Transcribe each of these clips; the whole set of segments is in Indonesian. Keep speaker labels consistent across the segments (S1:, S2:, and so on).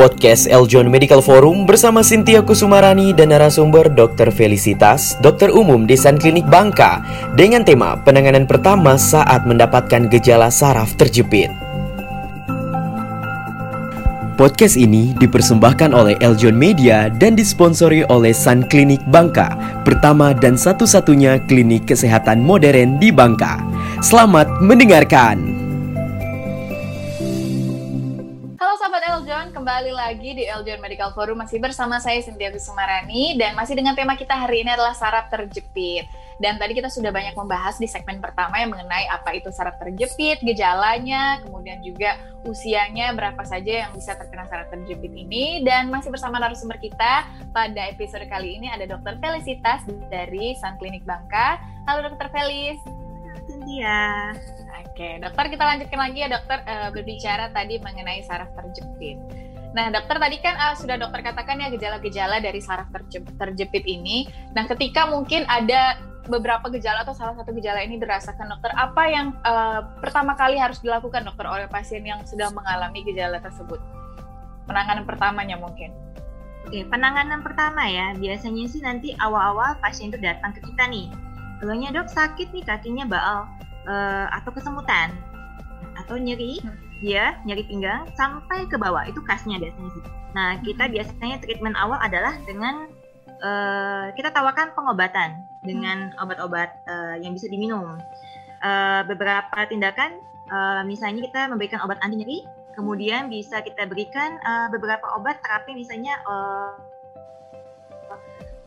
S1: Podcast Eljon Medical Forum bersama Cynthia Kusumarani dan narasumber Dr. Felicitas, dokter umum di San Klinik Bangka dengan tema penanganan pertama saat mendapatkan gejala saraf terjepit. Podcast ini dipersembahkan oleh Eljon Media dan disponsori oleh San Klinik Bangka, pertama dan satu-satunya klinik kesehatan modern di Bangka. Selamat mendengarkan.
S2: Kembali lagi di Eljon Medical Forum masih bersama saya Cynthia Kusumarani dan masih dengan tema kita hari ini adalah saraf terjepit. Dan tadi kita sudah banyak membahas di segmen pertama yang mengenai apa itu saraf terjepit, gejalanya, kemudian juga usianya berapa saja yang bisa terkena saraf terjepit ini dan masih bersama narasumber kita pada episode kali ini ada Dr. Felicitas dari San Klinik Bangka. Halo Dr. Felis.
S3: Cynthia.
S2: Oke, dokter kita lanjutkan lagi ya dokter uh, berbicara tadi mengenai saraf terjepit. Nah, dokter tadi kan uh, sudah dokter katakan ya gejala-gejala dari saraf terjepit ini. Nah, ketika mungkin ada beberapa gejala atau salah satu gejala ini dirasakan dokter, apa yang uh, pertama kali harus dilakukan dokter oleh pasien yang sedang mengalami gejala tersebut? Penanganan pertamanya mungkin.
S3: Oke, penanganan pertama ya, biasanya sih nanti awal-awal pasien itu datang ke kita nih. Keluarnya dok sakit nih kakinya baal uh, atau kesemutan atau nyeri. Hmm ya nyeri pinggang sampai ke bawah itu khasnya biasanya sih. Nah kita hmm. biasanya treatment awal adalah dengan uh, kita tawarkan pengobatan dengan hmm. obat-obat uh, yang bisa diminum. Uh, beberapa tindakan uh, misalnya kita memberikan obat anti nyeri, kemudian bisa kita berikan uh, beberapa obat terapi misalnya uh,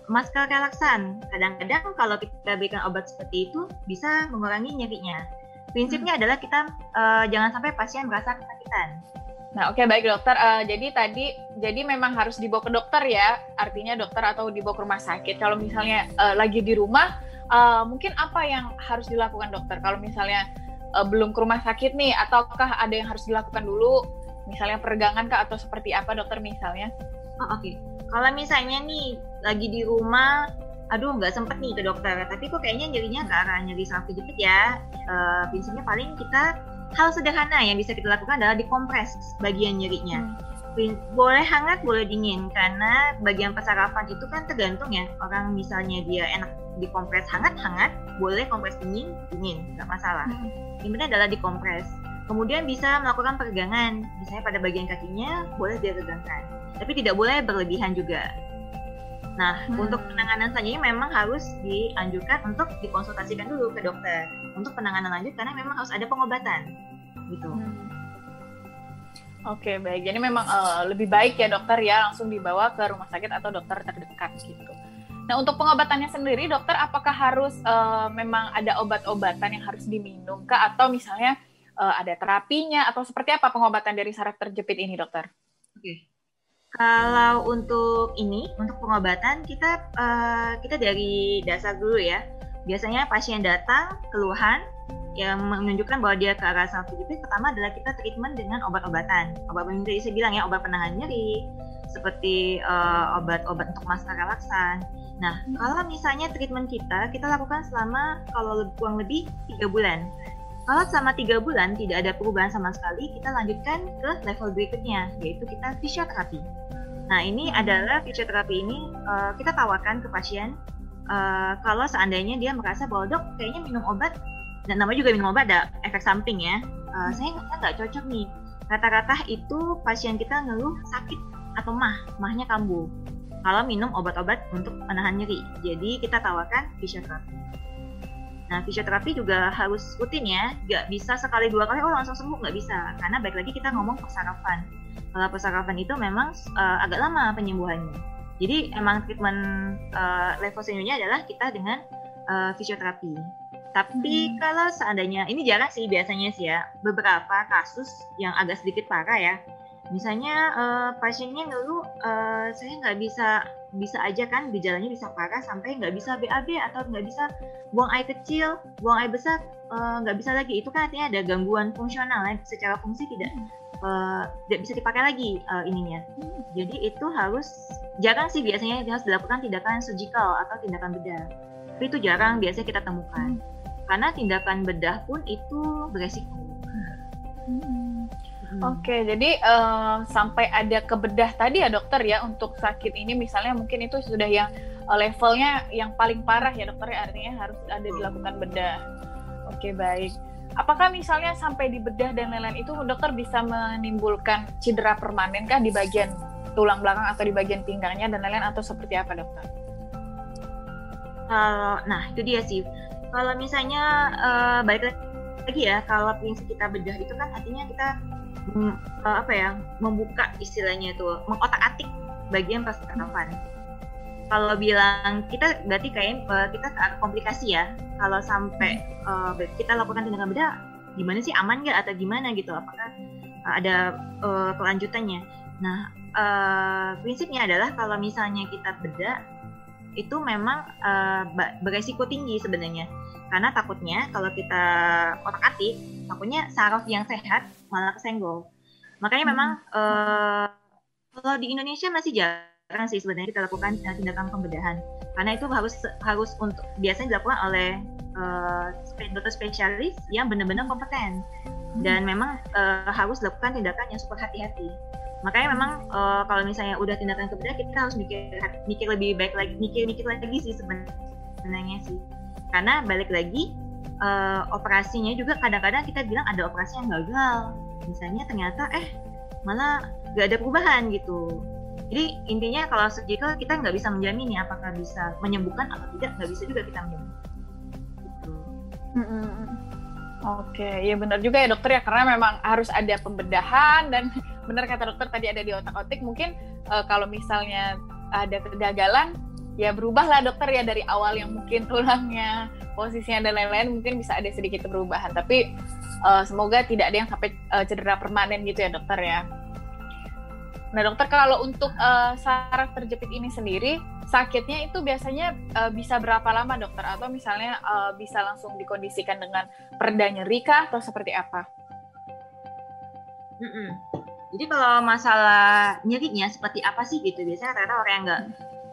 S3: masker relaksan. Kadang-kadang kalau kita berikan obat seperti itu bisa mengurangi nyerinya prinsipnya hmm. adalah kita uh, jangan sampai pasien merasa kesakitan.
S2: Nah, oke okay, baik dokter. Uh, jadi tadi jadi memang harus dibawa ke dokter ya, artinya dokter atau dibawa ke rumah sakit. Kalau misalnya uh, lagi di rumah, uh, mungkin apa yang harus dilakukan dokter? Kalau misalnya uh, belum ke rumah sakit nih, ataukah ada yang harus dilakukan dulu? Misalnya peregangan kah atau seperti apa dokter misalnya?
S3: Oh, oke. Okay. Kalau misalnya nih lagi di rumah aduh nggak sempet nih ke dokter. Tapi kok kayaknya nyerinya ke arah nyeri saraf kejepit ya. Uh, prinsipnya paling kita hal sederhana yang bisa kita lakukan adalah dikompres bagian nyerinya. Hmm. boleh hangat boleh dingin karena bagian persarafan itu kan tergantung ya. Orang misalnya dia enak dikompres hangat hangat boleh kompres dingin dingin nggak masalah. Hmm. yang penting adalah dikompres. Kemudian bisa melakukan peregangan. Misalnya pada bagian kakinya boleh diregangkan tapi tidak boleh berlebihan juga Nah, hmm. untuk penanganan selanjutnya memang harus dianjurkan untuk dikonsultasikan dulu ke dokter untuk penanganan lanjut karena memang harus ada pengobatan, gitu. Hmm.
S2: Oke, baik. Jadi memang uh, lebih baik ya dokter ya langsung dibawa ke rumah sakit atau dokter terdekat gitu. Nah, untuk pengobatannya sendiri, dokter apakah harus uh, memang ada obat-obatan yang harus diminum kah atau misalnya uh, ada terapinya atau seperti apa pengobatan dari saraf terjepit ini, dokter?
S3: Oke. Kalau untuk ini, untuk pengobatan kita uh, kita dari dasar dulu ya. Biasanya pasien datang keluhan yang menunjukkan bahwa dia ke arah terjepit pertama adalah kita treatment dengan obat-obatan. Obat yang tadi saya bilang ya, obat penahan nyeri, seperti uh, obat-obat untuk masker relaksan. Nah, kalau misalnya treatment kita, kita lakukan selama kalau kurang lebih tiga bulan. Kalau selama tiga bulan tidak ada perubahan sama sekali, kita lanjutkan ke level berikutnya, yaitu kita fisioterapi. Nah, ini adalah fisioterapi ini uh, kita tawarkan ke pasien uh, kalau seandainya dia merasa bahwa dok kayaknya minum obat dan namanya juga minum obat ada efek samping ya. Uh, saya nggak cocok nih. Rata-rata itu pasien kita ngeluh sakit atau mah, mahnya kambuh. Kalau minum obat-obat untuk menahan nyeri. Jadi kita tawarkan fisioterapi. Nah, fisioterapi juga harus rutin ya, nggak bisa sekali dua kali, oh langsung sembuh, nggak bisa. Karena baik lagi kita ngomong persarafan kalau persarafan itu memang uh, agak lama penyembuhannya. Jadi emang treatment uh, level selanjutnya adalah kita dengan uh, fisioterapi. Tapi hmm. kalau seandainya ini jarang sih biasanya sih ya beberapa kasus yang agak sedikit parah ya. Misalnya uh, pasiennya ngeluh uh, saya nggak bisa bisa aja kan gejalanya bisa parah sampai nggak bisa BAB atau nggak bisa buang air kecil, buang air besar nggak uh, bisa lagi itu kan artinya ada gangguan fungsional ya secara fungsi tidak uh, tidak bisa dipakai lagi uh, ininya. Hmm. Jadi itu harus jarang sih biasanya harus dilakukan tindakan surgical atau tindakan bedah. Tapi itu jarang biasanya kita temukan. Hmm. Karena tindakan bedah pun itu beresiko. Hmm.
S2: Oke, jadi uh, sampai ada kebedah tadi ya dokter ya untuk sakit ini misalnya mungkin itu sudah yang uh, levelnya yang paling parah ya dokter ya artinya harus ada dilakukan bedah. Oke baik. Apakah misalnya sampai di bedah dan lain-lain itu dokter bisa menimbulkan cedera permanen kah di bagian tulang belakang atau di bagian pinggangnya dan lain-lain atau seperti apa dokter?
S3: Uh, nah itu dia sih. Kalau misalnya uh, balik lagi ya, kalau prinsip kita bedah itu kan artinya kita uh, apa ya membuka istilahnya itu mengotak-atik bagian percakapan. Kalau bilang kita berarti kayak uh, kita ke komplikasi ya. Kalau sampai uh, kita lakukan tindakan bedah, gimana sih aman nggak atau gimana gitu? Apakah ada uh, kelanjutannya? Nah, uh, prinsipnya adalah kalau misalnya kita bedah itu memang uh, beresiko tinggi sebenarnya. Karena takutnya kalau kita otak atik takutnya saraf yang sehat malah kesenggol. Makanya memang uh, kalau di Indonesia masih jarang sih sebenarnya kita lakukan uh, tindakan pembedahan. Karena itu harus harus untuk biasanya dilakukan oleh uh, dokter spesialis yang benar-benar kompeten. Dan memang uh, harus dilakukan tindakan yang super hati-hati makanya memang uh, kalau misalnya udah tindakan kebedah kita harus mikir mikir lebih baik lagi mikir mikir lagi sih sebenarnya sih karena balik lagi uh, operasinya juga kadang-kadang kita bilang ada operasi yang gagal misalnya ternyata eh malah gak ada perubahan gitu jadi intinya kalau surgical kita nggak bisa menjamin ya apakah bisa menyembuhkan atau tidak nggak bisa juga kita menjamin gitu.
S2: Mm -hmm. Oke, ya benar juga ya dokter ya karena memang harus ada pembedahan dan benar kata dokter tadi ada di otak-otik mungkin uh, kalau misalnya ada kegagalan ya berubahlah dokter ya dari awal yang mungkin tulangnya posisinya dan lain-lain mungkin bisa ada sedikit perubahan tapi uh, semoga tidak ada yang sampai uh, cedera permanen gitu ya dokter ya. Nah dokter kalau untuk uh, saraf terjepit ini sendiri sakitnya itu biasanya uh, bisa berapa lama dokter atau misalnya uh, bisa langsung dikondisikan dengan perda nyeri kah atau seperti apa?
S3: Jadi kalau masalah nyerinya seperti apa sih gitu biasanya rata-rata orang yang nggak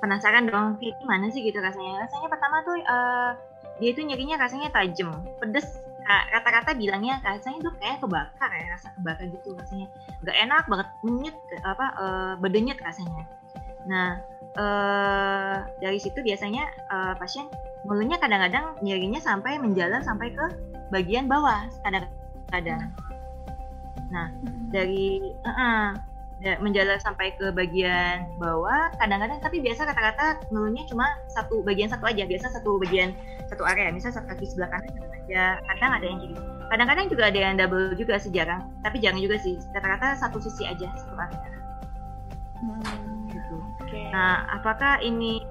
S3: penasaran dong kayak gimana sih gitu rasanya. Rasanya pertama tuh uh, dia itu nyerinya rasanya tajam, pedes. Rata-rata bilangnya rasanya tuh kayak kebakar ya rasa kebakar gitu rasanya. Gak enak banget, menyet apa uh, bedenyet rasanya. Nah uh, dari situ biasanya uh, pasien mulutnya kadang-kadang nyerinya sampai menjalar sampai ke bagian bawah kadang-kadang. Nah, dari uh -uh, menjalar sampai ke bagian bawah, kadang-kadang tapi biasa kata-kata ngeluhnya cuma satu bagian satu aja, biasa satu bagian satu area, misalnya satu kaki sebelah kanan aja, kadang ada yang gitu. Kadang-kadang juga ada yang double juga sih jarang, tapi jarang juga sih, kata-kata satu sisi aja satu area. Hmm, gitu. Okay. Nah, apakah ini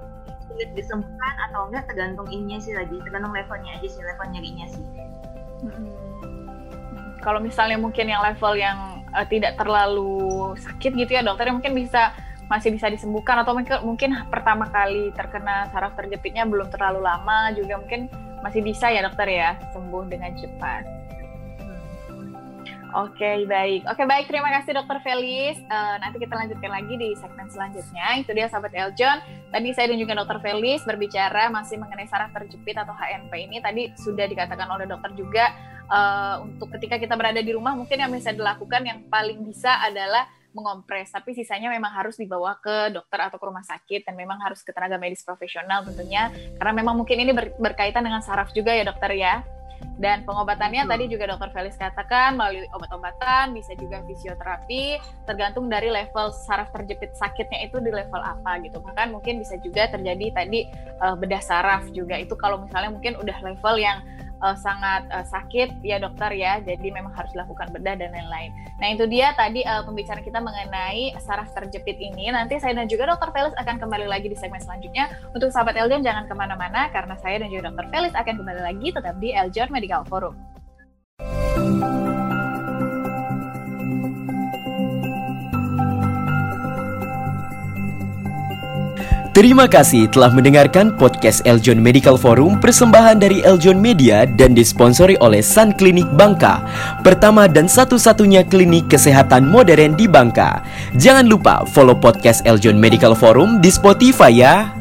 S3: sulit disembuhkan atau enggak tergantung ininya sih lagi, tergantung levelnya aja sih, level nyerinya sih.
S2: Hmm kalau misalnya mungkin yang level yang uh, tidak terlalu sakit gitu ya dokter mungkin bisa masih bisa disembuhkan atau mungkin mungkin pertama kali terkena saraf terjepitnya belum terlalu lama juga mungkin masih bisa ya dokter ya sembuh dengan cepat. Oke okay, baik, oke okay, baik terima kasih dokter Felis. Uh, nanti kita lanjutkan lagi di segmen selanjutnya. Itu dia sahabat Eljon. Tadi saya dan juga dokter Felis berbicara masih mengenai saraf terjepit atau HNP ini. Tadi sudah dikatakan oleh dokter juga uh, untuk ketika kita berada di rumah mungkin yang bisa dilakukan yang paling bisa adalah mengompres, tapi sisanya memang harus dibawa ke dokter atau ke rumah sakit dan memang harus ke tenaga medis profesional tentunya karena memang mungkin ini ber berkaitan dengan saraf juga ya dokter ya. Dan pengobatannya hmm. tadi juga dokter Felis katakan melalui obat-obatan, bisa juga fisioterapi, tergantung dari level saraf terjepit sakitnya itu di level apa gitu. Bahkan mungkin bisa juga terjadi tadi uh, bedah saraf juga itu kalau misalnya mungkin udah level yang uh, sangat uh, sakit ya dokter ya. Jadi memang harus dilakukan bedah dan lain-lain. Nah itu dia tadi uh, pembicaraan kita mengenai saraf terjepit ini. Nanti saya dan juga dokter Felis akan kembali lagi di segmen selanjutnya. Untuk sahabat Eljon jangan ke mana-mana karena saya dan juga dokter Felis akan kembali lagi tetap di Eljon Medical Forum
S1: Terima kasih telah mendengarkan podcast Eljon Medical Forum persembahan dari Eljon Media dan disponsori oleh Sun Klinik Bangka, pertama dan satu-satunya klinik kesehatan modern di Bangka. Jangan lupa follow podcast Eljon Medical Forum di Spotify ya.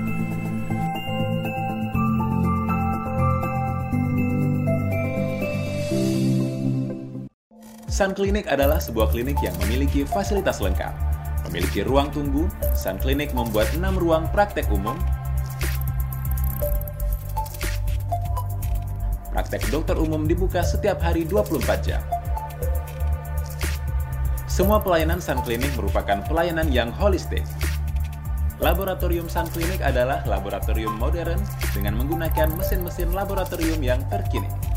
S4: Sun Clinic adalah sebuah klinik yang memiliki fasilitas lengkap. Memiliki ruang tunggu, Sun Clinic membuat 6 ruang praktek umum, praktek dokter umum dibuka setiap hari 24 jam. Semua pelayanan Sun Clinic merupakan pelayanan yang holistik. Laboratorium Sun Clinic adalah laboratorium modern dengan menggunakan mesin-mesin laboratorium yang terkini.